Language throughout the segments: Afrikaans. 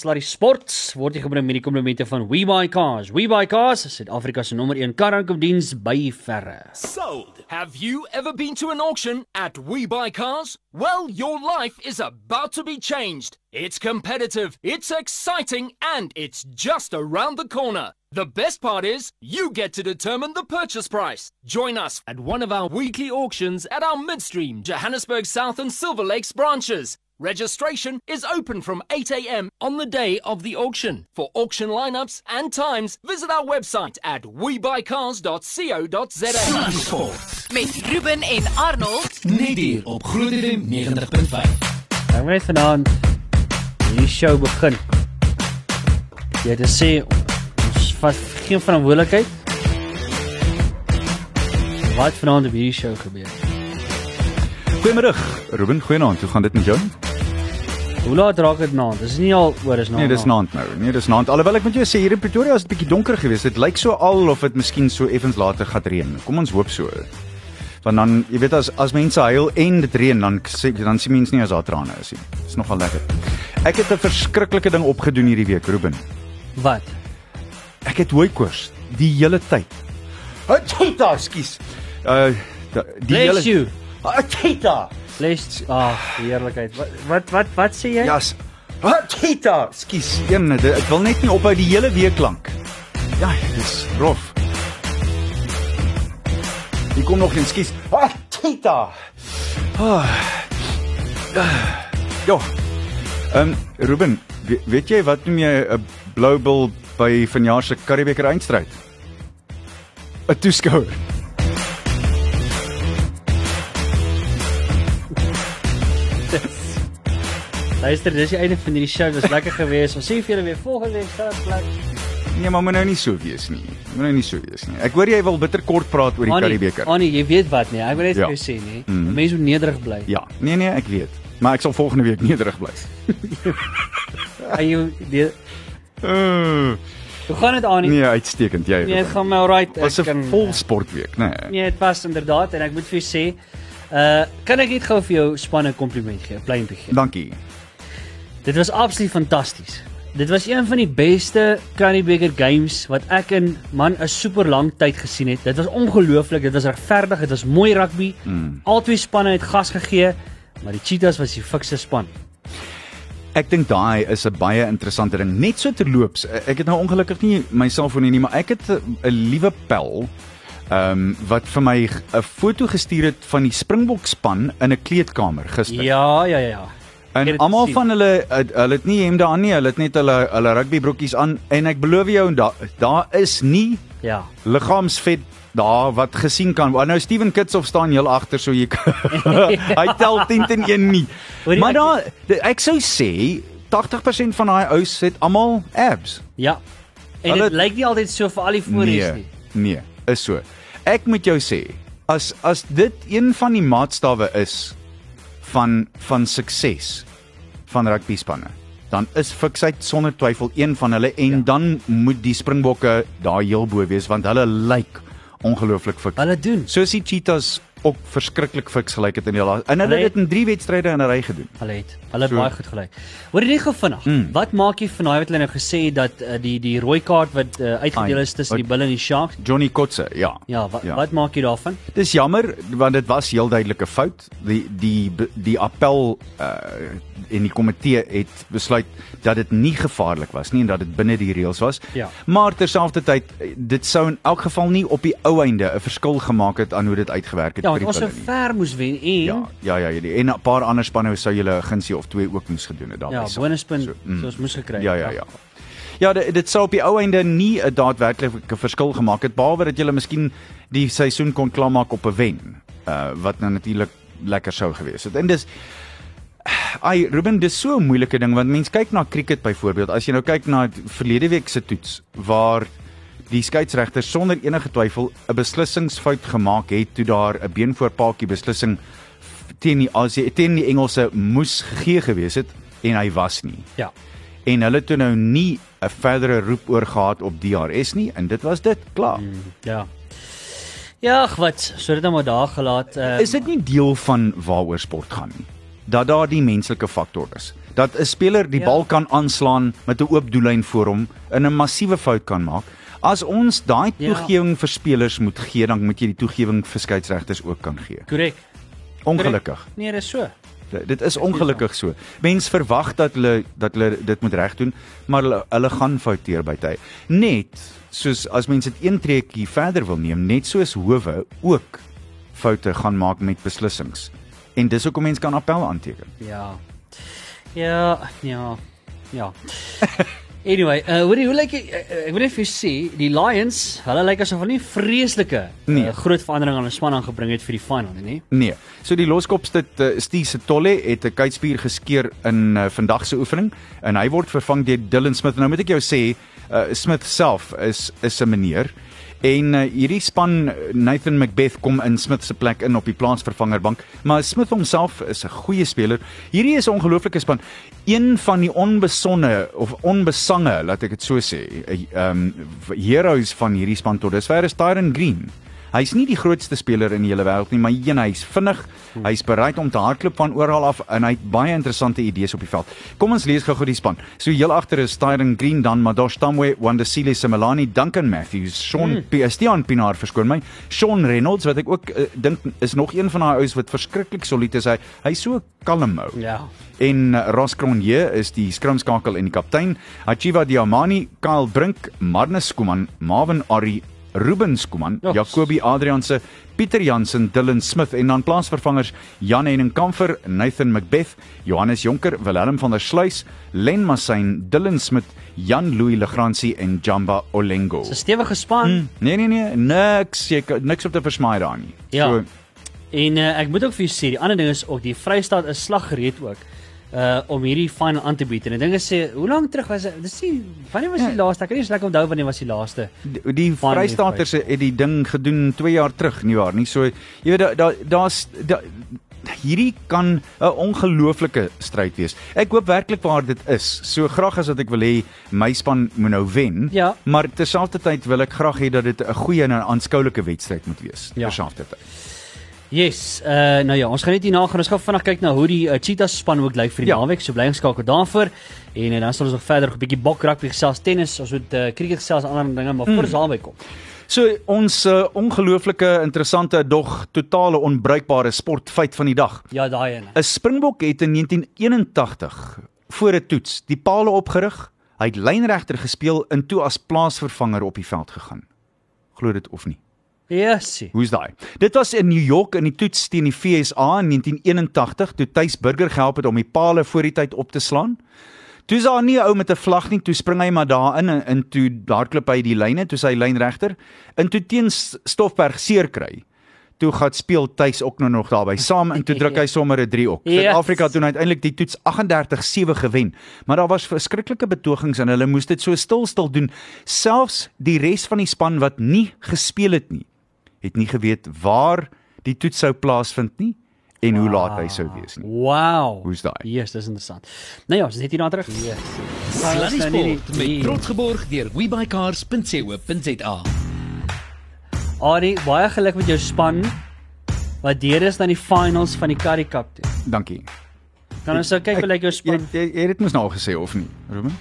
Slurry Sports word gebring met die komplimente van Suid-Afrika se nommer 1 karankopdiens by verre. Sold. Have you ever been to an auction at We Buy Cars? Well, your life is about to be changed. It's competitive, it's exciting, and it's just around the corner. The best part is, you get to determine the purchase price. Join us at one of our weekly auctions at our Midstream, Johannesburg South, and Silver Lakes branches. Registration is open from 8 a.m. on the day of the auction. For auction lineups and times, visit our website at webuycars.co.za. Sport. met Ruben en Arnold. Net hier op Groot FM 90.5. Nou net vanaand hierdie show begin. Jy het gesê ons vat geen verantwoordelikheid. Wat vanaand op hierdie show gebeur? Goeiemôre, Ruben. Goeienaand. Hoe gaan dit met jou? Hoe laat raak dit nou? Dis nie al oor is nou. Nee, dis naand nou. Nee, dis naand. Alhoewel ek moet jou sê hier in Pretoria is dit bietjie donker geweest. Dit lyk so al of dit miskien so effens later gaan reën. Kom ons hoop so. Want dan, jy weet as as mense huil en dit reën, dan sê dan sien mense nie as daar trane is nie. Dis nogal lekker. Ek het 'n verskriklike ding opgedoen hierdie week, Ruben. Wat? Ek het hooikoors die hele tyd. Tita, skus. Uh da- die Bless you. Ah, Tita. Bless. Ah, heerlikheid. Wat wat wat wat sê jy? Ja. s- Ah, Tita, skus. Een, ek wil net nie ophou die hele week lank. Ja, dis rof. Hier kom nog een skus. Ah, Tita. Ah. Ja. Ehm um, Ruben, we, weet jy wat noem jy 'n blou bil by vanjaar se Karibeker eindstryd? 'n Toeskouer. Luister, dis die einde van hierdie show. Dit was lekker geweest. Ons sien vir julle weer volgende week selfde plek. Nee, maar moet nou nie so wees nie. Moet nou nie so wees nie. Ek hoor jy wil bitter kort praat oor die Karibeker. Annie, jy weet wat nie. Ek wil net Ja. vir jou sê nie. Mhm. Mense moet nederig bly. Ja, nee nee, ek weet. Maar ek sal volgende week nederig bly. En jy die Uh, Hoe gaan dit Annie? nee, uitstekend jy. Nee, dit gaan my alright. was Ek 'n vol sportweek, nê. Nee. Nee, dit was inderdaad en ek moet vir jou sê, uh kan ek net gou vir jou spanne kompliment gee, pleintjie gee. Dankie. Dit was absoluut fantasties. Dit was een van die beste Karibeker games wat ek in man 'n super lang tyd gesien het. Dit was ongelooflik, dit was regverdig, dit was mooi rugby. Mm. Albei spanne het gas gegee, maar die Cheetahs was die fikste span. Ek dink daai is 'n baie interessante ding. Net so terloops, ek het nou ongelukkig nie my selfoon hier nie, maar ek het 'n liewe pel ehm um, wat vir my 'n foto gestuur het van die Springbok span in 'n kleedkamer gister. Ja, ja, ja, ja. En almal van hulle het- hulle het nie hemde aan nie, hulle het net hulle hulle rugbybroekies aan en ek beloof jou daar daar is nie Ja. liggaamsvet daar wat gesien kan. Nou Steven Kitsoff staan heel agter so jy hy tel 10 teen 1 nie. Maar daar ek sou sê 80% van daai ouens het almal abs. Ja. En dit lyk nie altyd so vir al die voorreis nie. nee, is so. Ek moet jou sê, as as dit een van die maatstawwe is van van sukses van rugby spanne, dan is fiksheid sonder twyfel een van hulle en ja. dan moet die Springbokke daar heel bo wees want hulle lyk ongelooflik fiks. Hulle doen. Soos die Cheetahs ook verskriklik fiks gelyk het in die laaste. En hulle het dit in 3 wedstryde in 'n ry gedoen. Hulle het hulle het So. baie goed gelyk. Hoor jy net gou vinnig. Mm. Wat maak jy van daai wat hulle nou gesê het dat uh, die die rooi kaart wat uh, uitgedeel is tussen wat- die Bulls en die Sharks? Johnny Kotse, ja. Ja, wa, Ja. wat maak jy daarvan? Dis jammer want dit was heel duidelik 'n fout. Die die die appel uh en die komitee het besluit dat dit nie gevaarlik was nie en dat dit binne die reëls was. Ja. Maar terselfdertyd dit sou in elk geval nie op die ou einde 'n verskil gemaak het aan hoe dit uitgewerk het Ja, die ons sou ver moes wen en Ja, ja, ja, ja, en 'n paar ander spanne sou julle 'n gunsie of twee ook moes gedoen het daarby. ja, bonuspunt So, so, mm. soos moes gekry. Ja, ja, ja. Ja, dit, dit sou op die ou einde nie 'n daadwerklike verskil gemaak het behalwe dat jy miskien die seisoen kon klaarmaak op 'n wen. Uh wat nou natuurlik lekker sou gewees het. En dis Ai Ruben, dis so 'n moeilike ding want mens kyk na cricket byvoorbeeld. As jy nou kyk na verlede week se toets waar die skeieregter sonder enige twyfel 'n beslissingsfout gemaak het toe daar 'n beenvoorpaaltjie beslissing f- teen die Aussie teen die Engelse moes gegee gewees het en hy was nie Ja. en hulle toe nou nie 'n verdere roep oor gehad op DRS nie en dit was dit klaar. Mm. Ja. Ja, ag wat, so dit nou maar daar gelaat. Uh, Is dit nie deel van waaroor sport gaan nie? Dat daar die menslike faktor is. Dat 'n speler die Ja. bal kan aanslaan met 'n oop doellyn voor hom en 'n massiewe fout kan maak. As ons daai Ja. toegewing vir spelers moet gee, dan moet jy die toegewing vir skeieregters ook kan gee. Korrek. Ongelukkig. Nee, dis so. Dit dit is ongelukkig so. Mens verwag dat hulle dat hulle dit moet regdoen, maar hulle hulle gaan fouteer by tyd. Net soos as mense dit een treetjie verder wil neem, net soos howe ook foute gaan maak met beslissings. En dis hoekom mense kan appel aanteken. Ja. Ja, ja. Ja. Anyway, uh hoorie, hoe lyk die- uh, ek wil net vir jou sê, die Lions, hulle lyk asof hulle nie vreeslike Nee. uh, groot verandering aan hulle span aangebring het vir die final nie, nee. So die loskopstit uh, Steve Setolle het 'n kuitspier geskeur in uh, vandag se oefening en hy word vervang deur Dylan Smith. Nou moet ek jou sê, uh, Smith self is is 'n meneer en uh, hierdie span Nathan Macbeth kom in Smith se plek in op die plaansvervangerbank, maar Smith homself is 'n goeie speler. Hierdie is 'n ongelooflike span. Een van die onbesonne of onbesange, laat ek dit so sê, ehm um, heroes van hierdie span tot dusver is Tyron Green. Hy's nie die grootste speler in die hele wêreld nie, maar een hy's vinnig, hy's bereid om te hardloop van oral af en hy het baie interessante idees op die veld. Kom ons lees gou-gou die span. So heel agter is Tyron Green, dan Madosh Tamwe, Wandasile Simelani, Duncan Matthews, Sean mm. P Stian Pinaar verskoon my, Sean Reynolds wat ek ook uh, dink is nog een van daai ouens wat verskriklik solied is. Hy hy's so kalm ou. Ja. En uh, Ross Cronje is die skrimskakel en die kaptein. Achiva Diamani, Kyle Brink, Marnus Skuman, Marvin Ari, Ruben Skuman, Ja. Jacobi Adrianse, Pieter Jansen, Dylan Smith en dan plaasvervangers Jan Henning Kamfer, Nathan Macbeth, Johannes Jonker, Willem van der Sluys, Len Massyn, Dylan Smith, Jan Louis Legrandsie en Jamba Olengo. 'n stewige span. Mm. Nee nee nee, niks, jy niks op te versmaai daar nie. Ja. So, En uh, ek moet ook vir jou sê, die ander ding is ook die Vrystaat is slaggereed ook uh om hierdie final aan te bied. En ek dink as sê, hoe lank terug was dit? Dis nie wanneer was die Ja. laaste? Ek kan nie so lekker onthou wanneer was die laaste. die, die Vrystaaters het die ding gedoen 2 jaar terug, nie waar nie? So jy weet daar daar daar's da, hierdie kan 'n ongelooflike stryd wees. Ek hoop werklik waar dit is. So graag as wat ek wil hê my span moet nou wen, Ja. maar terselfdertyd wil ek graag hê dat dit 'n goeie en 'n aanskoulike wedstryd moet wees. Ja. Terselfdertyd. Yes, uh nou ja, ons gaan net hierna gaan ons gou vinnig kyk na hoe die uh, Cheetahs span ook lyk vir die Ja. naweek. So bly ingeskakel daarvoor. En uh, dan sal ons nog verder 'n bietjie bok rugby gesels, tennis, ons moet uh, cricket gesels, ander dinge, maar voor ons daarby kom. So ons uh, ongelooflike interessante dog totale onbruikbare sportfeit van die dag. Ja, daai ene. 'n Springbok het in 1981 voor 'n toets die palle opgerig. Hy het lynregter gespeel en toe as plaasvervanger op die veld gegaan. Glo dit of nie? Yesie. Hoe's daai? Dit was in New York in die toets teen die FSA in 1981 toe Tuis Burger gehelp het om die pale voor die tyd op te slaan. Toe is daar nie 'n ou met 'n vlag nie, toe spring hy maar daarin en, en toe hardloop hy die lyne, toe sy lynregter en toe teen Stoffberg seer kry. Toe gaan speel Tuis ook nou nog daarby saam en toe druk hy sommer 'n 3 ook. Yes. Suid-Afrika het toe uiteindelik die toets 38-7 gewen, maar daar was verskriklike betogings en hulle moes dit so stil stil doen. Selfs die res van die span wat nie gespeel het nie, het nie geweet waar die toets sou plaasvind nie en hoe laat hy sou wees nie. Wow. Hoe's daai? Yes, dis interessant. Nou ja, ons is net hierna terug. Yes. Sluddy Sport met trots geborg deur webycars.co.za. Ari, baie geluk met jou span wat deur is na die finals van die Currie Cup toe. Dankie. Kan ons nou kyk hoe lyk jou Jy span? jy jy het dit mos nou al gesê of nie, Ruben?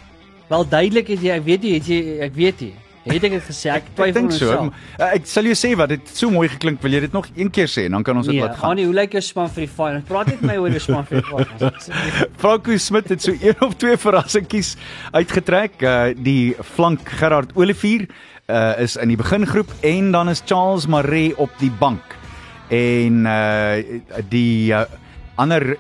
Wel duidelik het jy, ek weet jy, het jy ek weet jy. Het ek dit gesê? Ek Ek twyfel dink so. myself. Uh, Ek sal jou sê wat dit so mooi geklink. Wil jy dit nog een keer sê en dan kan ons dit Nee, laat gaan. Annie, hoe lyk jou span vir die finals? Praat net met my oor jou span vir die finals. Franco Smit het so een of twee verrassingkies uitgetrek. Uh die flank Gerard Olivier uh is in die begingroep en dan is Charles Maree op die bank. En uh die uh, ander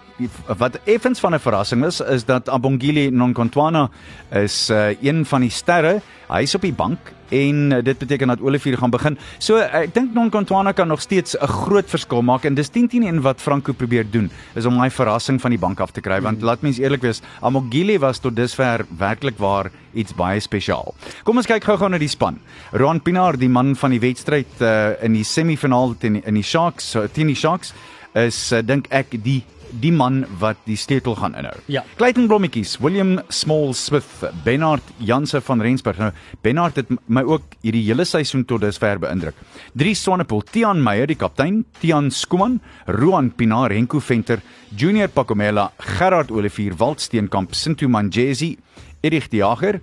wat effens van 'n verrassing is is dat Abongile Nonkontwana is uh, een van die sterre. Hy's op die bank en uh, dit beteken dat Olivier gaan begin. So uh, ek dink Nonkontwana kan nog steeds 'n groot verskil maak en dis 10-10 en wat Franco probeer doen is om daai verrassing van die bank af te kry want laat mens eerlik wees, Abongile was tot dusver werklik waar iets baie spesiaal. Kom ons kyk gou-gou na die span. Roan Pinaar, die man van die wedstryd uh, in die semifinaal teen in die Sharks, teen die Sharks is uh, dink ek die die man wat die sleutel gaan inhou. Ja. Clayton Blommetjies, William Small Smith, Bernard Janse van Rensburg. Nou Bernard het my ook hierdie hele seisoen tot dusver beïndruk. Drie Swanepoel, Tian Meyer die kaptein, Tian Skuman, Roan Pinaar, Henko Venter, Junior Pakomela, Gerard Olivier, Walt Steenkamp, Sintu Manjesi, Erich die Jager,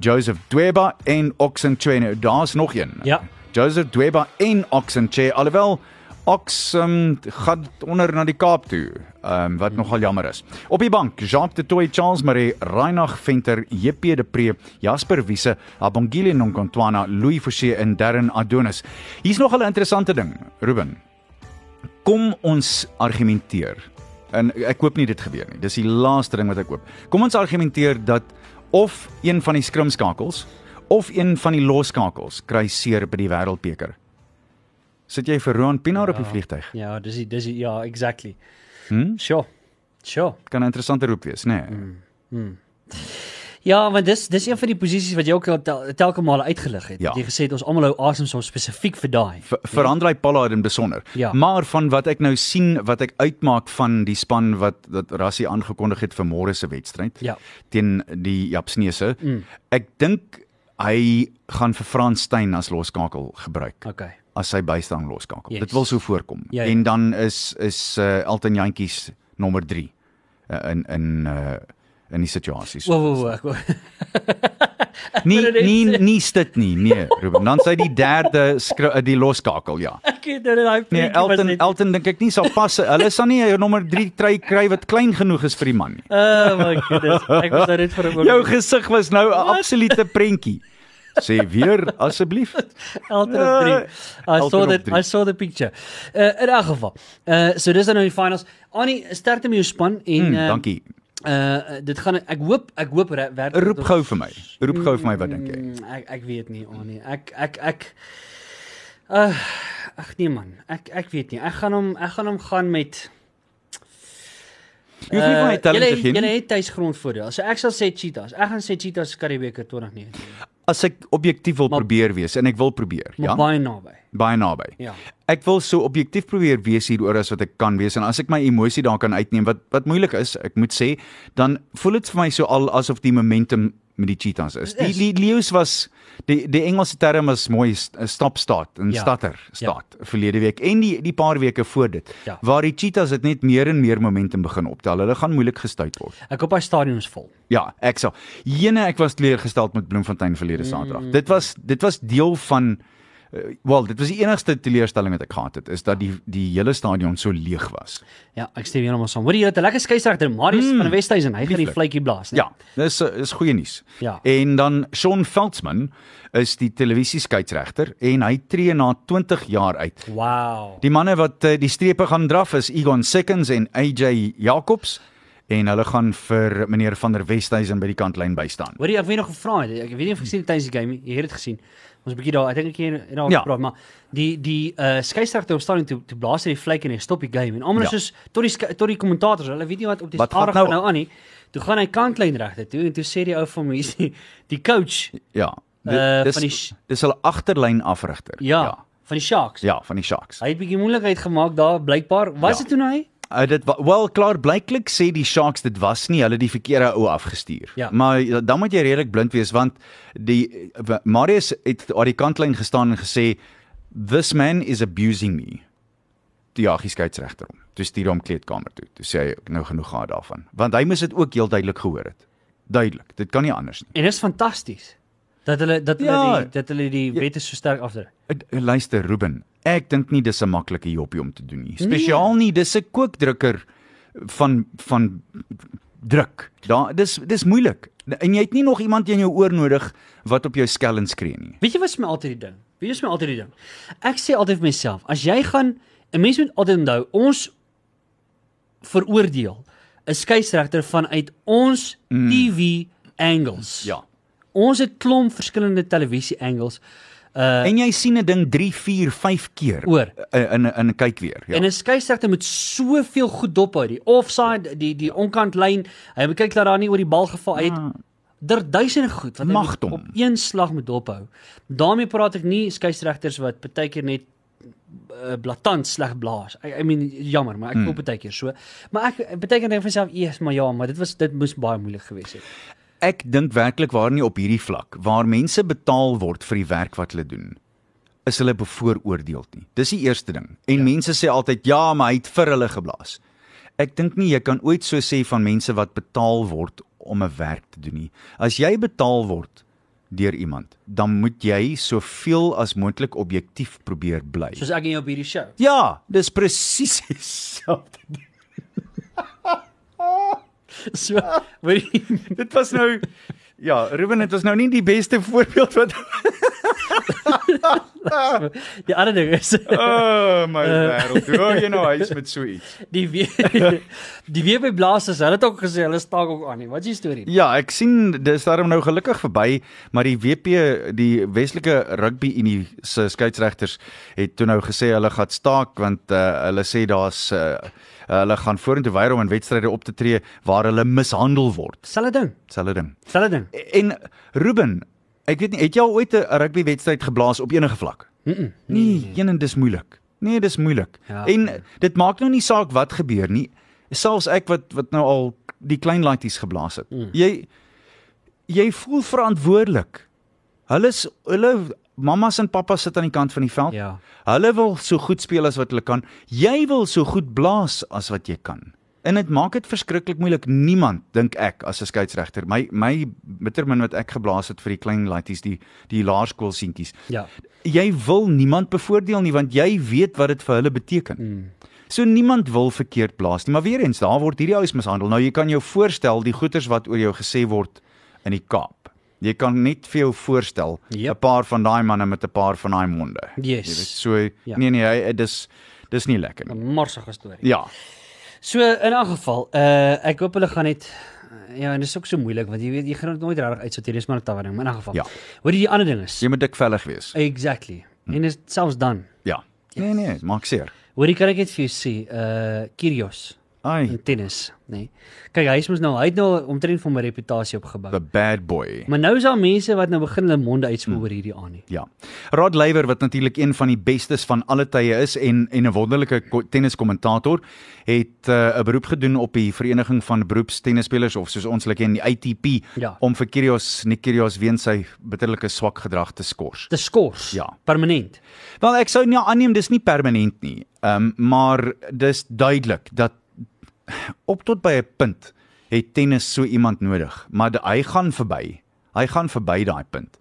Joseph Dweba en Oxen Chene. Daar's nog een. Ja. Joseph Dweba en Oxen Che alhoewel Ox um, gaan onder na die Kaap toe. Ehm um, wat nogal jammer is. Op die bank, Jacques de Toey, Charles Marie, Reinag Venter, JP de Pre, Jasper Wiese, Abongile Nonkontwana, Louis Forsie en Darren Adonis. Hier's nog 'n interessante ding, Ruben. Kom ons argumenteer. En ek hoop nie dit gebeur nie. Dis die laaste ding wat ek hoop. Kom ons argumenteer dat of een van die skrimskakels of een van die losskakels kry seer by die wêreldbeker. Sit jy vir Roan Pinaar op die vliegtyg? Ja, dis die- dis die- ja, exactly. Hm? Sure. Sure. Kan 'n interessante roep wees, nê? Nee? Ja, want dis dis een van die posisies wat jy ook tel, telke male uitgelig het. Ja. Jy gesê het ons almal hou asem so spesifiek vir daai. Ver- Verander hy Pollard in besonder. Ja. Maar van wat ek nou sien, wat ek uitmaak van die span wat dat Rassie aangekondig het vir môre se wedstryd Ja. teen die Japsneese. Mm. Ek dink hy gaan vir Frans Steyn as loskakel gebruik. Okay. As sy bystaan loskakel. Yes. Dit wil so voorkom. Ja, ja. En dan is is uh, Elton Jantjies nommer 3 uh, in in uh, in die situasies. Wo wo wo. wou- nie nie nie dit nie. Nee, Ruben. Dan sy die derde die loskakel, ja. Ek het dit in daai Nee, Elton net- Elton dink ek nie sal pas. Hulle sal nie 'n nommer 3 try kry wat klein genoeg is vir die man nie. Oh my goodness. Ek was nou net vir 'n Jou oomblik. gesig was nou 'n absolute prentjie. Sê weer asseblief. Elton op 3. I Elton saw that. I saw the picture. Uh in elk geval. Uh so dis dan nou die finals. Annie, sterkte met jou span en Hmm, uh, dankie. Uh dit gaan ek hoop ek hoop werk Roep gou vir my. Roep gou vir my wat dink jy? Mm, Ek ek weet nie Annie. Ek ek ek uh ag nee man. Ek ek weet nie. Ek gaan hom ek gaan hom gaan met Jy hoef nie vir my telling te gee nie. het tuisgrondvoordeel. So ek sal sê Cheetahs. Ek gaan sê Cheetahs Karibeker 2019. As ek objektief wil Maar- probeer wees en ek wil probeer, ja. baie naby. Baie naby. Ja. Ek wil so objektief probeer wees hieroor as wat ek kan wees en as ek my emosie daar kan uitneem wat wat moeilik is, ek moet sê, dan voel dit vir my so al asof die momentum met die Cheetahs is. Die die leeu's was die die Engelse term is mooi st- stop start en Ja. stutter start verlede week en die die paar weke voor dit Ja. waar die Cheetahs het net meer en meer momentum begin optel. Hulle gaan moeilik gestuit word. Ek hoop hy stadion is vol. Ja, ek sal. Jene ek was teleurgesteld met Bloemfontein verlede Saterdag. Mm. Dit was dit was deel van uh, wel, dit was die enigste teleurstelling wat ek gehad het, is dat die die hele stadion so leeg was. Ja, ek stem heeltemal saam. Hoorie, jy het 'n lekker skeieregter, Marius mm. van Westhuizen. Hy gaan die vletjie blaas, né? Ja, dis is goeie nuus. Ja. En dan Shaun Veldsmann is die televisieskeieregter en hy tree na 20 jaar uit. Wow. Die manne wat uh, die strepe gaan draf is Egon Seconds en AJ Jacobs en hulle gaan vir meneer van der Westhuizen by die kantlyn bystaan. Hoorie, ek weet nog gevra het. Ek weet nie of gesien het tydens die game. Jy het dit gesien. Ons 'n bietjie daar, ek dink ek het daar Ja. gepraat, maar die die uh skeieregter op stadion toe toe blaas hy die vlek en hy stop die game en almal is Ja. soos tot die tot die kommentators, hulle weet nie wat op die stadig nou- nou aan nie. Toe gaan hy kantlyn regte toe en toe sê die ou van hier's die, die coach Ja. Uh, dis van die dis hulle agterlyn afrigter. ja, ja. van die Sharks. Ja, van die Sharks. Hy het bietjie moeilikheid gemaak daar blykbaar. Was Ja. dit toe nou hy? Uh, dit wel klaar blyklik sê die Sharks dit was nie hulle die verkeerde ou afgestuur. Ja. Maar ja, dan moet jy redelik blind wees want die Marius het aan die kantlyn gestaan en gesê this man is abusing me. Die jaggie skeieregter hom. Toe stuur hom kleedkamer toe. Toe sê hy nou genoeg gehad daarvan. Want hy moes dit ook heel duidelik gehoor het. Duidelik. Dit kan nie anders nie. En dit is fantasties. Dat hulle dat hulle Ja. die dat hulle die wette so sterk afdruk. Uh, Luister Ruben, ek dink nie dis 'n maklike joppie om te doen nie. Spesiaal nie, dis 'n kookdrukker van van druk. Daar dis dis moeilik. En jy het nie nog iemand in jou oor nodig wat op jou skel en skree nie. Weet jy wat is my altyd die ding? Weet jy wat is my altyd die ding? Ek sê altyd vir myself, as jy gaan 'n mens moet altyd onthou, ons veroordeel 'n skeieregter vanuit ons mm. TV angles. Ja. Ons het klomp verskillende televisie angles. Uh En jy sien 'n ding 3, 4, 5 keer Oor. uh, in in kyk weer. Ja. Ja. En 'n skeieregter moet soveel goed dophou, die offside, die die onkant lyn. Hy moet kyk dat daar nie oor die bal geval het. Der duisende goed wat hy moet op een slag moet dophou. daarmee praat ek nie skeieregters wat baie keer net uh, blaatant sleg blaas. I, I mean jammer, maar ek voel Hmm. baie keer so. Maar ek baie keer dink vir myself, "Eers, maar ja, maar dit was dit moes baie moeilik gewees het." Ek dink werklik waar nie op hierdie vlak waar mense betaal word vir die werk wat hulle doen is hulle bevooroordeeld nie. Dis die eerste ding. En ja. mense sê altyd ja, maar hy het vir hulle geblaas. Ek dink nie jy kan ooit so sê van mense wat betaal word om 'n werk te doen nie. As jy betaal word deur iemand, dan moet jy soveel as moontlik objektief probeer bly. Soos ek en jou op hierdie show. Ja, dis presies dieselfde. So, weet jy, Dit was nou ja, Ruben, dit was nou nie die beste voorbeeld wat die ander ding is Oh my wêreld. Hoe hou jy nou huis met so iets? die we, die WP Blasters, hulle het ook gesê hulle staak ook aan nie. Wat is die storie? Ja, ek sien dis daarom nou gelukkig verby, maar die WP, die Weselike Rugby Unie se skeieregters het toe nou gesê hulle gaan staak want uh, hulle sê daar's uh, hulle gaan vorentoe weier om in wedstryde op te tree waar hulle mishandel word. Selfe ding. Selfde ding. Selfe ding. En Ruben, ek weet nie, het jy al ooit 'n rugby wedstryd geblaas op enige vlak? Mm -mm. Nee, een en dis moeilik. Nee, dis moeilik. Ja. en dit maak nou nie saak wat gebeur nie. Selfs ek wat wat nou al die klein laities geblaas het. Mm. Jy jy voel verantwoordelik. Hulle is hulle mammas en pappas sit aan die kant van die veld. Ja. Hulle wil so goed speel as wat hulle kan. Jy wil so goed blaas as wat jy kan. En dit maak dit verskriklik moeilik. Niemand dink ek as 'n skeieregter. My my bittermin wat ek geblaas het vir die klein laities, die die laerskoolseentjies. Ja. Jy wil niemand bevoordeel nie want jy weet wat dit vir hulle beteken. Mm. So niemand wil verkeerd blaas nie, maar weer eens daar word hierdie ouens mishandel. Nou jy kan jou voorstel die goeters wat oor jou gesê word in die Kaap. Jy kan net vir jou voorstel 'n Yep. paar van daai manne met 'n paar van daai monde. Yes. Jy weet, so ja. nee nee, hy, dis dis nie lekker nie. 'n Morsige storie. Ja. So in 'n geval, uh ek hoop hulle gaan net ja, en dit is ook so moeilik want jy weet jy gaan dit nooit regtig uitsorteer, dis maar 'n tawe ding, maar in 'n geval. Ja. Hoor jy die ander ding is? Jy moet dikvellig wees. Exactly. En dit is selfs dan. Ja. Nee nee, maak seer. Hoor jy kan ek net vir jou sê, uh Kyrgios Ai, in tennis, nê. Nee. Kyk, hy is mos nou, hy het nou omtrent van my reputasie opgebou. the bad boy. Maar nou is daar mense wat nou begin hulle monde uitspoel oor hierdie aan nie. Ja. Rod Laver wat natuurlik een van die bestes van alle tye is en en 'n wonderlike ko- tenniskommentator het uh, 'n beroep gedoen op die vereniging van beroepstennisspelers of soos ons hulle ken die ATP Ja. om vir Kyrgios Nick Kyrgios weens sy bitterlike swak gedrag te skors. Dis skors. Ja. Permanent. Wel ek sou nie aanneem dis nie permanent nie. Ehm um, maar dis duidelik dat op tot by 'n punt het tennis so iemand nodig, maar de, hy gaan verby. Hy gaan verby daai punt.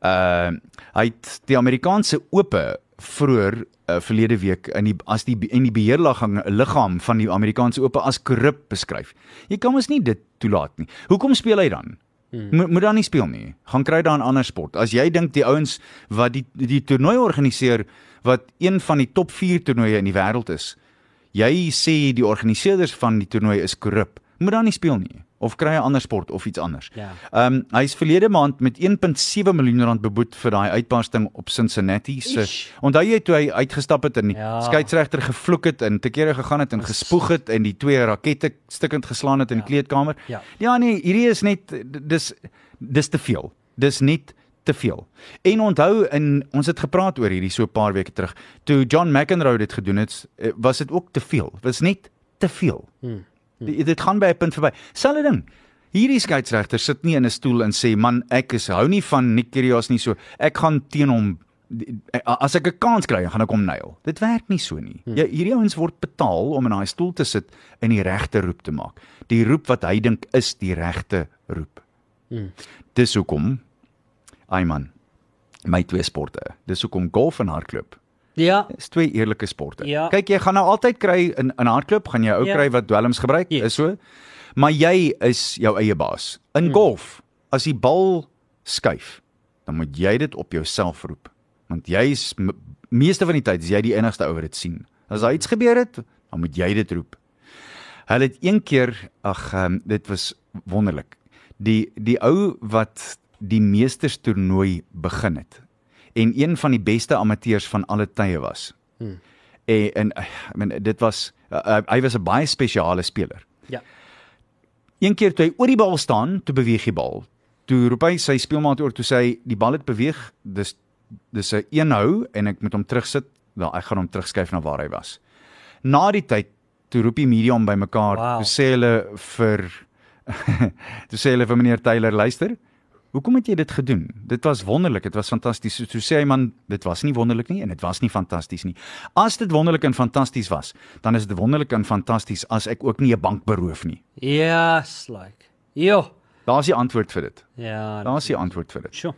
Uh hy het die Amerikaanse ope vroeër uh, verlede week in die as die in die beheerliggaam liggaam van die Amerikaanse ope as korrup beskryf. Jy kan mos nie dit toelaat nie. Hoekom speel hy dan? Hmm. Mo moet dan nie speel nie. Gaan kry dan 'n ander sport. As jy dink die ouens wat die die toernooi organiseer wat een van die top 4 toernooie in die wêreld is, jy sê die organiseerders van die toernooi is korrup. Moet dan nie speel nie of kry 'n ander sport of iets anders. Ja. Ehm um, hy's verlede maand met 1.7 miljoen rand beboet vir daai uitbarsting op Cincinnati se. Onthou jy toe hy uitgestap het en die Ja. ja. skeieregter gevloek het en te kere gegaan het en gespoeg het en die twee rakette stukkend geslaan het in Ja. die kleedkamer? Ja. Ja nee, hierdie is net dis dis te veel. Dis net te veel. En onthou in ons het gepraat oor hierdie so 'n paar weke terug. Toe John McEnroe dit gedoen het, eh, was dit ook te veel. Was net te veel. Hmm. Hmm. Dit gaan by 'n punt verby. Selfde ding. Hierdie skeieregter sit nie in 'n stoel en sê man ek is hou nie van Nick Kyrgios nie so ek gaan teen hom as ek 'n kans kry gaan ek hom nail. Dit werk nie so nie. Ja, hierdie ouens word betaal om in daai stoel te sit en die regte roep te maak. Die roep wat hy dink is die regte roep. Hmm. Dis hoekom ai man my twee sporte. Dis hoekom golf en hardloop Ja. is twee eerlike sporte. Ja. Kyk, jy gaan nou altyd kry in in hardloop gaan jy ou Ja. kry wat dwelms gebruik, Yes. is so. Maar jy is jou eie baas. In Hmm. golf, as die bal skuif, dan moet jy dit op jouself roep. Want jy is meeste van die tyd is jy die enigste ou wat dit sien. As daar iets gebeur het, dan moet jy dit roep. Hulle het een keer, ag, um, dit was wonderlik. Die die ou wat die meesterstoernooi begin het en een van die beste amateurs van alle tye was. Hmm. En, en ek meen dit was uh, hy was 'n baie spesiale speler. Ja. Een keer toe hy oor die bal staan, toe beweeg die bal. Toe roep hy sy speelmaat oor toe sê hy die bal het beweeg, dis dis 'n een hou en ek moet hom terugsit daar ek gaan hom terugskuif na waar hy was. Na die tyd toe roep die media hom bymekaar, Wow. toe sê hulle vir toe sê hulle vir meneer Taylor, luister, Hoekom het jy dit gedoen? Dit was wonderlik, dit was fantasties. So, so sê hy man, dit was nie wonderlik nie en dit was nie fantasties nie. As dit wonderlik en fantasties was, dan is dit wonderlik en fantasties as ek ook nie 'n bank beroof nie. Yes, like. Jo. Daar's die antwoord vir dit. Ja. Daar's die antwoord vir dit. Sjoe.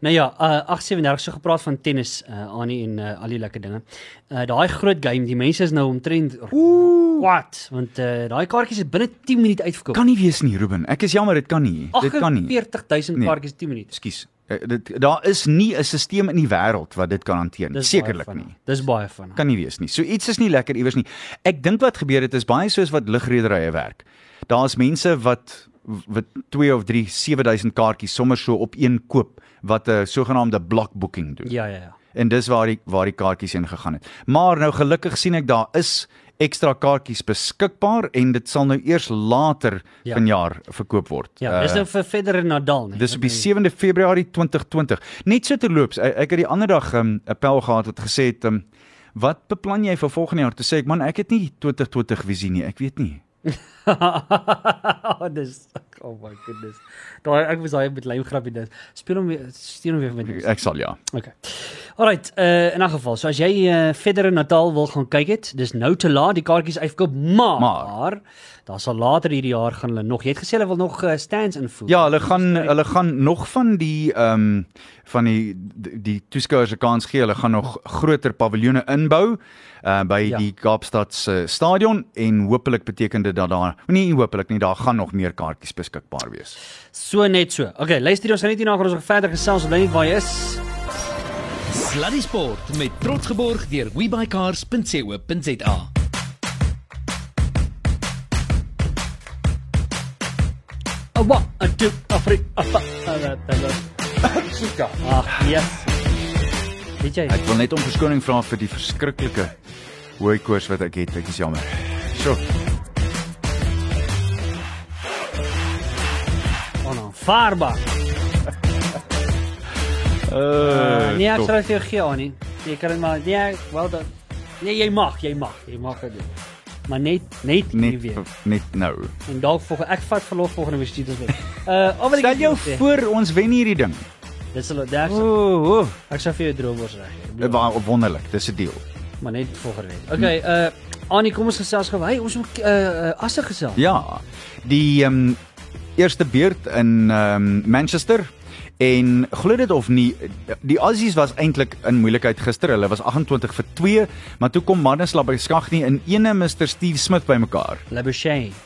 Nou ja, uh 837 so gepraat van tennis uh Annie en uh, al die lekker dinge. Uh daai groot game, die mense is nou omtrent wat? Want uh daai kaartjies is binne 10 minute uitverkoop. Kan nie wees nie, Ruben. Ek is jammer, dit kan nie. Dit kan nie. 40000 Nee. kaartjies 10 minute. Ekskuus. Eh, Dit daar is nie 'n stelsel in die wêreld wat dit kan hanteer nie. Sekerlik nie. Dis baie van. Kan nie wees nie. So iets is nie lekker iewers nie. Ek dink wat gebeur het is baie soos wat lugrederye werk. Daar's mense wat wat 2 of 3 7000 kaartjies sommer so op een koop wat 'n sogenaamde block booking doen. Ja ja ja. En dis waar die waar die kaartjies heen gegaan het. Maar nou gelukkig sien ek daar is ekstra kaartjies beskikbaar en dit sal nou eers later Ja. vanjaar verkoop word. Ja, dis Uh, nou vir en Nadal, nee. Dis op die 7de Februarie 2020. Net so terloops, ek, het die ander dag 'n um, appel gehad wat gesê het, um, "Wat beplan jy vir volgende jaar?" Toe sê ek, "Man, ek het nie 2020 visie nie. Ek weet nie." oh, dis oh my goodness. Daai ek was daai met lyn grappie dis. Speel hom weer stuur hom weer met ons. Ek sal ja. Okay. Alright, uh in 'n geval, so as jy uh, verder in Natal wil gaan kyk het, dis nou te laat, die kaartjies uitverkoop, maar, Maar. daar sal later hierdie jaar gaan hulle nog. Jy het gesê hulle wil nog uh, stands invoer. Ja, hulle gaan hulle gaan nog van die ehm um, van die die, die toeskouers se kans gee. Hulle gaan nog groter paviljoene inbou uh by Ja. ja. die Kaapstad se stadion en hopelik beteken dit dat daar nie hopelik nie, daar gaan nog meer kaartjies beskikbaar wees. So net so. Okay, luister ons gaan net hierna gaan ons nog verder gesels, bly net waar jy is. Sluddy Sport met trots geborg deur webycars.co.za. A one, a two, a three, a four. Ag, yes. Weet jy? Ek wil net om verskoning vra vir die verskriklike hoë koers wat ek het. Ek is jammer. So, Onaanvaarbaar. uh, nee, ek top. sal dit vir jou gee, Annie. Jy kan dit maar nee, wel dan. Nee, jy mag, jy mag, jy mag dit doen. Maar net net nie net weer. net nou. En dalk volgende ek vat verlof volgende week Tuesday week. Uh, al wat ek Stel jou sê, voor ons wen hierdie ding. Dis hulle daar. Ooh, ooh. Ek sal vir jou droomwors reg gee. Ek Uh, bedoel, wa- wonderlik. Dis 'n deal. Maar net volgende week. Okay, uh Annie, kom ons gesels gou. Hey, ons moet uh, uh asse gesels. Ja. Die ehm um, eerste beurt in ehm um, Manchester en glo dit of nie, die Aussies was eintlik in moeilikheid gister. Hulle was 28 vir 2, maar toe kom Manneslap by skag nie in ene Mr Steve Smith bymekaar.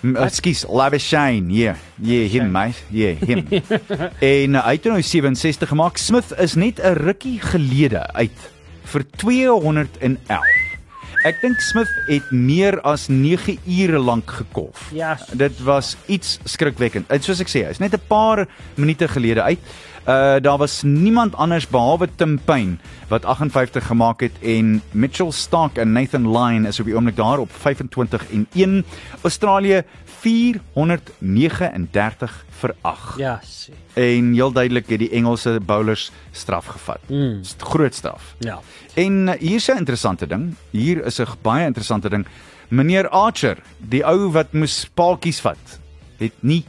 M- Ekskuus, Lavishane. Ja, ja, hom mate. Ja, hom. en uh, hy het nou 67 gemaak. Smith is net 'n rukkie gelede uit vir 211. Ek dink Smith het meer as 9 ure lank gekolf. Ja. Dit was iets skrikwekkend. En soos ek sê, hy's net 'n paar minute gelede uit. Uh daar was niemand anders behalwe Tim Payne wat 58 gemaak het en Mitchell Stark en Nathan Lyon is op die oomblik daar op 25 en 1. Australië 439 vir 8. Ja, sê. En heel duidelik het die Engelse bowlers straf gevat. Mm. St- Groot straf. Ja. En uh, hier's 'n interessante ding. Hier is 'n baie interessante ding. Meneer Archer, die ou wat moes paaltjies vat, het nie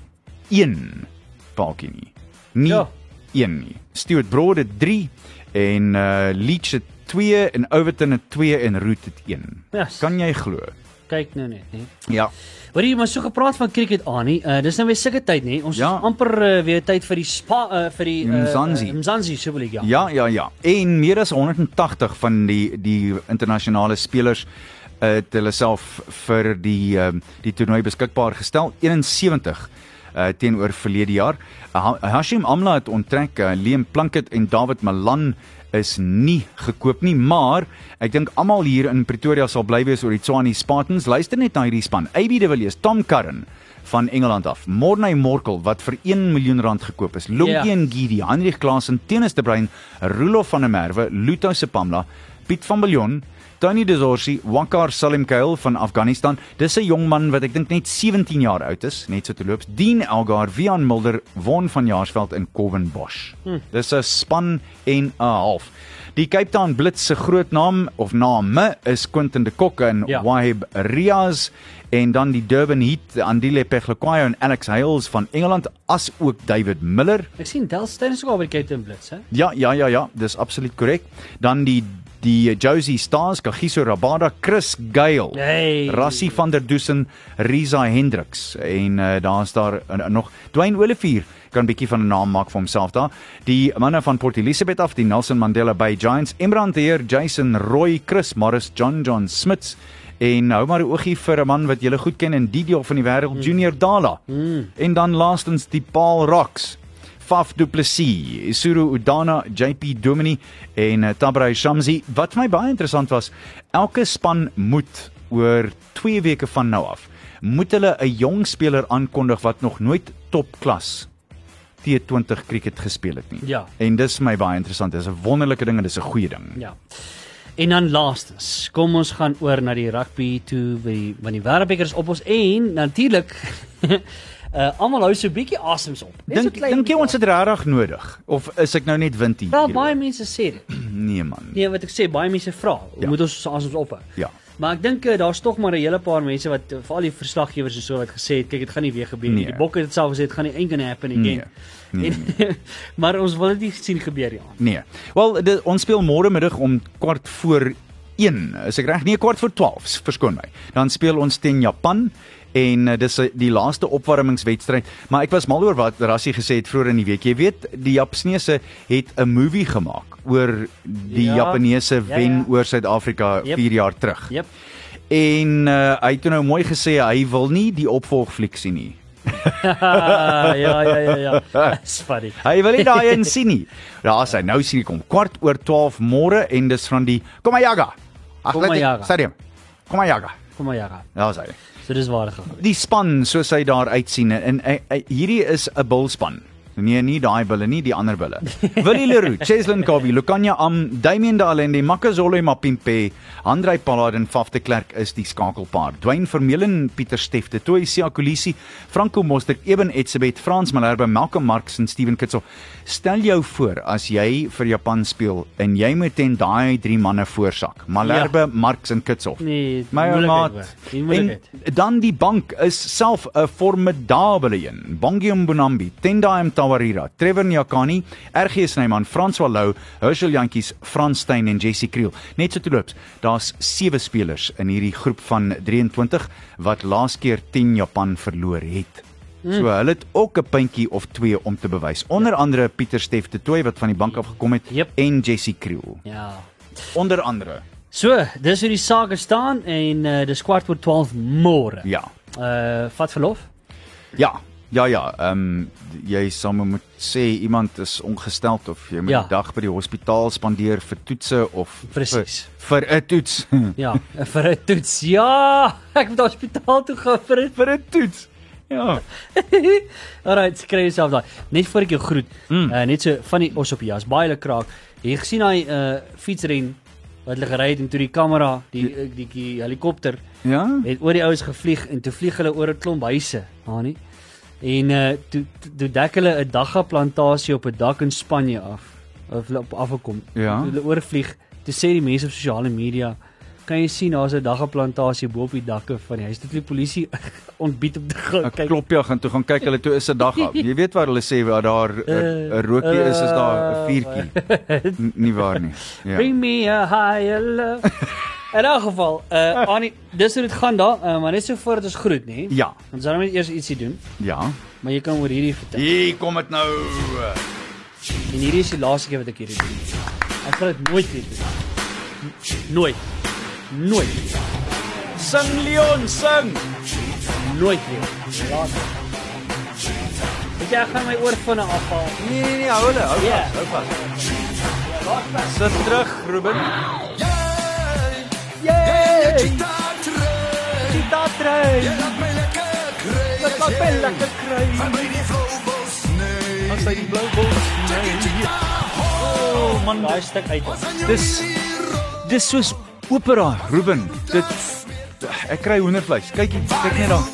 een paaltjie nie. Nie Ja. een nie. Stuart Broad het 3 en uh Leach het 2 en Overton het 2 en Root het 1. Ja. Kan jy glo? Kyk nou net, hè. Ja. Hoor jy maar so gepraat van cricket Annie. Uh dis nou weer sulke tyd, nê? Ons Ja. is amper uh, weer tyd vir die spa uh, vir die uh, Mzansi. Uh, Mzansi, wil ek ja. Ja, ja, ja. En meer as 180 van die die internasionale spelers uh, het hulle self vir die uh, die toernooi beskikbaar gestel. 71 uh, teenoor verlede jaar. Uh, Hashim Amla het onttrek, uh, Liam Plunkett en David Malan is nie gekoop nie, maar ek dink almal hier in Pretoria sal bly wees oor die Tswane Spartans. Luister net na hierdie span. AB de Villiers, Tom Curran van Engeland af. Morney Morkel wat vir 1 miljoen rand gekoop is. Lungi Ja. en Gidi, Heinrich Klaasen, Tennis de Bruin, Roelof van der Merwe, Luto Sepamla, Piet van Biljon, Tony Dezorsi, Wakar Salim Kail van Afghanistan. Dis 'n jong man wat ek dink net 17 jaar oud is, net so te loop. Dean Elgar, Vian Mulder, Von van Jaarsveld en Coven Bosch. Hm. Dis 'n span en 'n half. Die Cape Town Blitz se groot naam of name is Quentin de Kock en Ja. Wahib Riaz en dan die Durban Heat, Andile Pegloquayo en Alex Hales van Engeland as ook David Miller. Ek sien Delstein is ook al by die Cape Town Blitz, hè? Ja, ja, ja, ja, dis absoluut korrek. Dan die die Josie Stars, Kagiso Rabada, Chris Gale. Hey. Rassie van der Dusen, Riza Hendriks en uh, daar's daar uh, nog Dwayne Olivier kan bietjie van 'n naam maak vir homself daar. Die manne van Port Elizabeth af, die Nelson Mandela Bay Giants, Imran Heer, Jason Roy, Chris Morris, John John Smits en hou maar 'n oogie vir 'n man wat julle goed ken in die deel van die wêreld, mm. Junior Dala. Mm. En dan laastens die Paul Rocks. Faf Du Plessis, Isuru Udana, JP Domini en uh, Tabrai Shamsi. Wat vir my baie interessant was, elke span moet oor 2 weke van nou af moet hulle 'n jong speler aankondig wat nog nooit topklas T20 cricket gespeel het nie. Ja. En dis my baie interessant. Dis 'n wonderlike ding en dis 'n goeie ding. Ja. En dan laastens, kom ons gaan oor na die rugby toe by van die Wêreldbeker is op ons en natuurlik uh almal hou so 'n bietjie asems op. Dink dink jy ons het regtig nodig of is ek nou net wind hier? Wel baie mense sê dit. nee man. Nee, wat ek sê, baie mense vra, Ja. moet ons ons asems ophou? Ja. Maar ek dink uh, daar's tog maar 'n hele paar mense wat uh, veral die verslaggewers en so wat gesê het, kyk dit gaan nie weer gebeur nie. Nee. Die bokke het dit self gesê dit gaan nie eendag happen again. Nee. Nee, En, maar ons wil dit nie sien gebeur nie. Nee. Wel, dit- ons speel môre middag om kwart voor 1. Is ek reg? Nee, kwart voor 12. s- Verskoon my. Dan speel ons teen Japan en uh, dis uh, die laaste opwarmingswedstryd. Maar ek was mal oor wat Rassie gesê het vroeër in die week. Jy weet, die Japaneese het 'n movie gemaak oor die Ja. Japaneese Ja, wen ja. oor Suid-Afrika Yep. 4 jaar terug. Jep. En uh, hy het toe nou mooi gesê hy wil nie die opvolgfliek sien nie. ja, ja, ja, ja. Funny. Hy wil nie daai een sien nie. Daar's hy. Nou sien ek hom kwart oor 12 môre en dis van die Komayaga. Ag, Komayaga. Stadium. Komayaga. Kom maar ja. ga. Daar's hy. So dis waar gegaan. Die span soos hy daar uitsien en, en, en hierdie is 'n bulspan. Nee, nie daai bulle nie, die ander bulle. Willie Leroux, Cheslin Kobe, Lukanya Am, Damien Dalende, Makazole Mapimpe, Andrei Pollard en Faf de Klerk is die skakelpaar. Dwayne Vermeulen, Pieter Steff, de Toy Sia Kolisi, Franco Mostert, Eben Etzebeth, Frans Malherbe, Malcolm Marx en Steven Kitzel. Stel jou voor as jy vir Japan speel en jy moet teen daai drie manne voorsak. Malherbe, ja. Marx en Kitzel. Nee, My maat. En dan die bank is self 'n formidabele een. Bongi Mbonambi, Tendai Mtawarira, Trevor Nyakani, RG Snyman, Frans Walou, Herschel Jantjies, Frans Steyn en Jessie Kriel. Net so terloops, daar's sewe spelers in hierdie groep van 23 wat laas keer 10 Japan verloor het. So hulle het ook 'n puntjie of twee om te bewys. Onder andere Pieter Steff de Tooi wat van die bank af gekom het Yep. en Jessie Kriel. Ja. Onder andere. So, dis hoe die sake staan en uh, dis kwart voor 12 môre. Ja. Uh vat verlof. Ja, ja ja, ehm um, jy sal maar moet sê iemand is ongesteld of jy moet Ja. ja. die dag by die hospitaal spandeer vir toetse of Presies. vir 'n toets. Ja, vir 'n toets. Ja, ek moet hospitaal toe gaan vir 'n vir 'n toets. Ja. Alright, skry jouself daai. Net voor ek jou groet. Mm. Uh net so van die os op die jas, baie lekker kraak. Jy gesien daai uh fietsren wat hulle gery het en toe die kamera, die die, die, die helikopter Ja. het oor die ouens gevlieg en toe vlieg hulle oor 'n klomp huise, Hani. En uh toe toe- dek hulle 'n dagga plantasie op 'n dak in Spanje af. Of hulle op afgekom. Ja. Toe hulle oorvlieg, toe sê die mense op sosiale media kan jy sien daar's 'n dagga plantasie bo op die dakke van die huis. Toe het die polisie ontbied om te gaan Ek kyk. klop ja gaan toe gaan kyk hulle toe is 'n dag. Jy weet waar hulle sê waar daar 'n Eh, 'n rookie is is daar 'n eh, vuurtjie. N- Nie waar nie. Ja. Bring me a higher love. In elk geval, uh Annie, dis hoe dit gaan daar, uh, maar net so voordat ons groet, nê? Ja. Ons gaan net eers ietsie doen, Ja. maar jy kan oor hierdie vertel. Hier kom dit nou. En hierdie is die laaste keer wat ek hierdie doen. Ek gaan dit nooit weer doen. Nooit. Nooit. Sing Leon, sing. Nooit weer. Laaste. Ek jy gaan my oor van afhaal. Nee nee nee, hou hulle, hou Ja. vas, hou vas. Sit terug, Ruben. Yay! Kita trein. Laat my lekker kry. As hy die blou bol. Oh man, daai stuk uit. Dis dis soos Opera, Ruben. Dit ek kry hoendervleis. Kyk, hier, kyk net daar.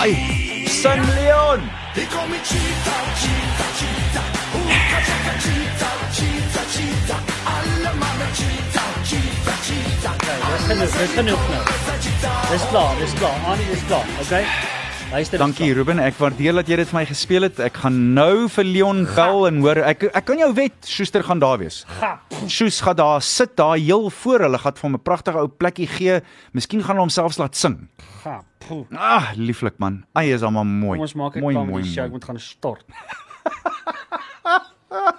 Ai, San Leon. Dis genoeg, dis genoeg nou. Dis klaar, dis klaar. Annie, dis klaar. Okay. Luister. dis Dankie Ruben, ek waardeer dat jy dit vir my gespeel het. Ek gaan nou vir Leon bel en hoor ek ek kan jou wet, Schuster gaan daar wees. Sjoes gaan daar sit daar heel voor hulle gaan vir hom 'n pragtige ou plekkie gee. Miskien gaan hulle homself laat sing. Ga. poe. Ah, lieflik man. Ai is almal mooi. Kom ons maak met die show. Ek moet gaan stort.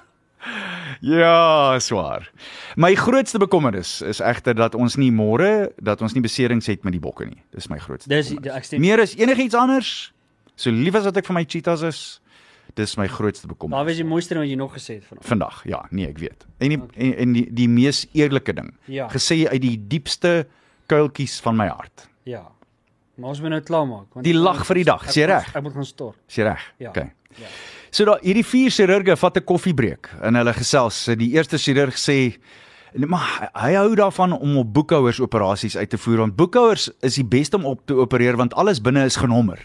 Ja, swaar. My grootste bekommernis is egter dat ons nie môre dat ons nie beserings het met die bokke nie. Dis my grootste. Dis ek stem. Meer as enigiets anders. So lief as wat ek vir my cheetahs is, dis my grootste Daar bekommernis. was die mooiste ding wat jy nog gesê het vanaand. Vandag, ja, nee, ek weet. En die, en, en die die mees eerlike ding. Ja. Gesê uit die diepste kuiltjies van my hart. Ja. Maar ons moet nou klaarmaak want Die lag vir die dag, moet- reg? Ek moet gaan stort. Jy reg? Ja. Okay. Ja. So daai hierdie vier chirurge vat 'n koffiebreek en hulle gesels. Die eerste chirurg sê maar hy hou daarvan om op boekhouers operasies uit te voer want boekhouers is die beste om op te opereer want alles binne is genommer.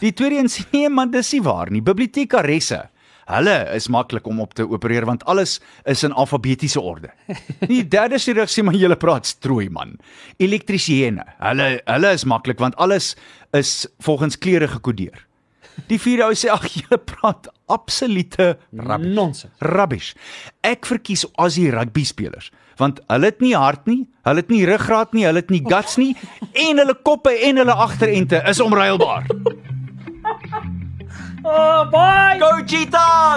Die tweede een sê nee man, dis nie waar nie. Bibliotekaresse, hulle is maklik om op te opereer want alles is in alfabetiese orde. Die derde chirurg sê maar jy praat strooi man. Elektriesiene, hulle hulle is maklik want alles is volgens kleure gekodeer. Die vierde ou sê ag jy praat absolute rubbish. Nonsens. Rubbish. Ek verkies Aussie rugby spelers want hulle het nie hart nie, hulle het nie ruggraat nie, hulle het nie guts nie en hulle koppe en hulle agterente is onruilbaar. Oh, bye. Go Cheetahs!